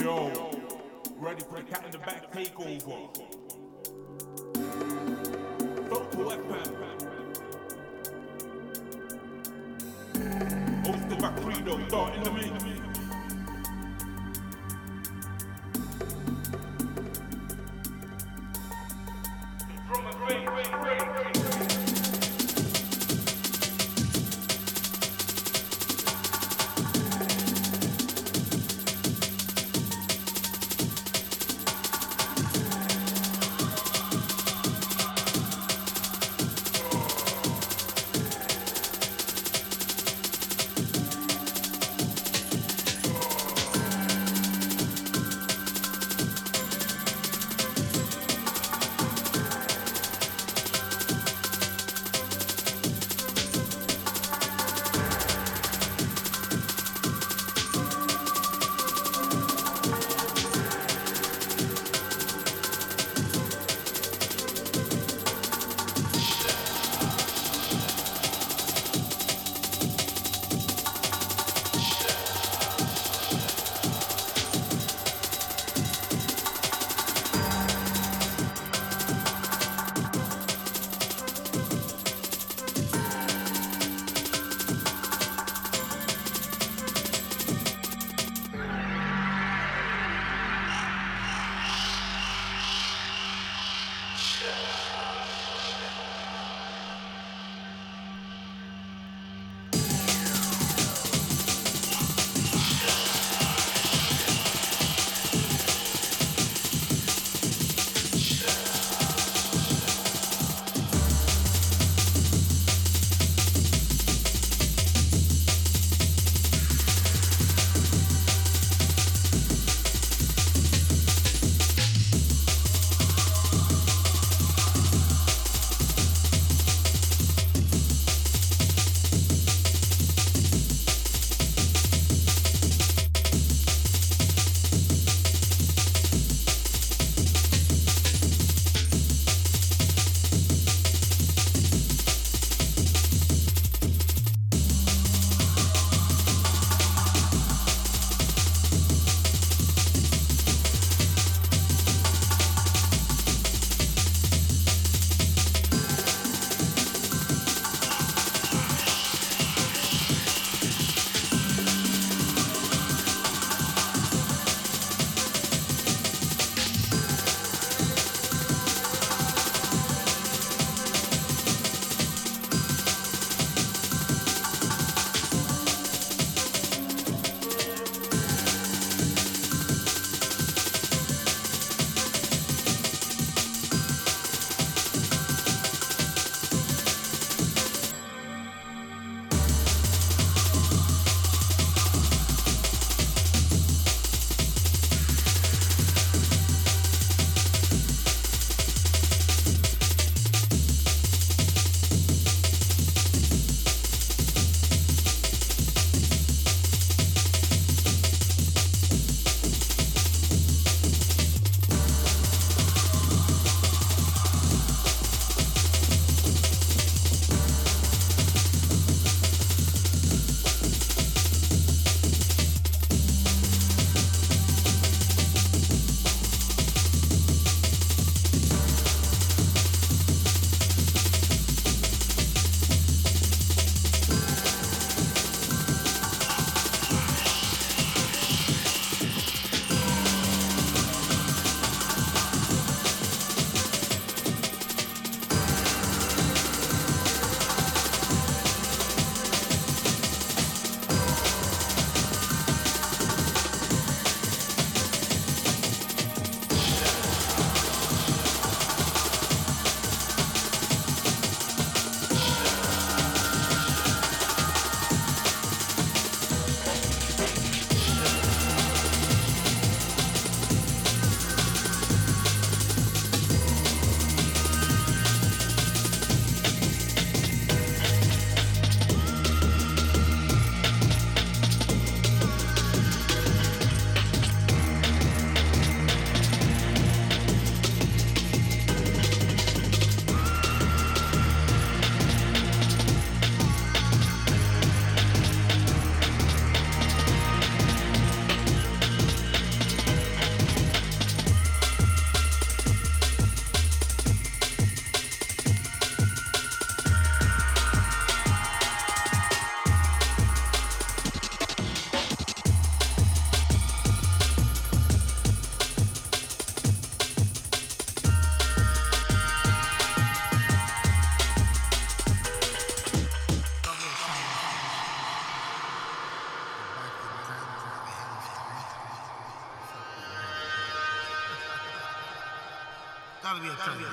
Yo, ready for the cat in the back takeover. Total FM. Hosted by Credo, start in the mix.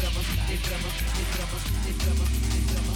Entramos, entramos, entramos, entramos, entramos.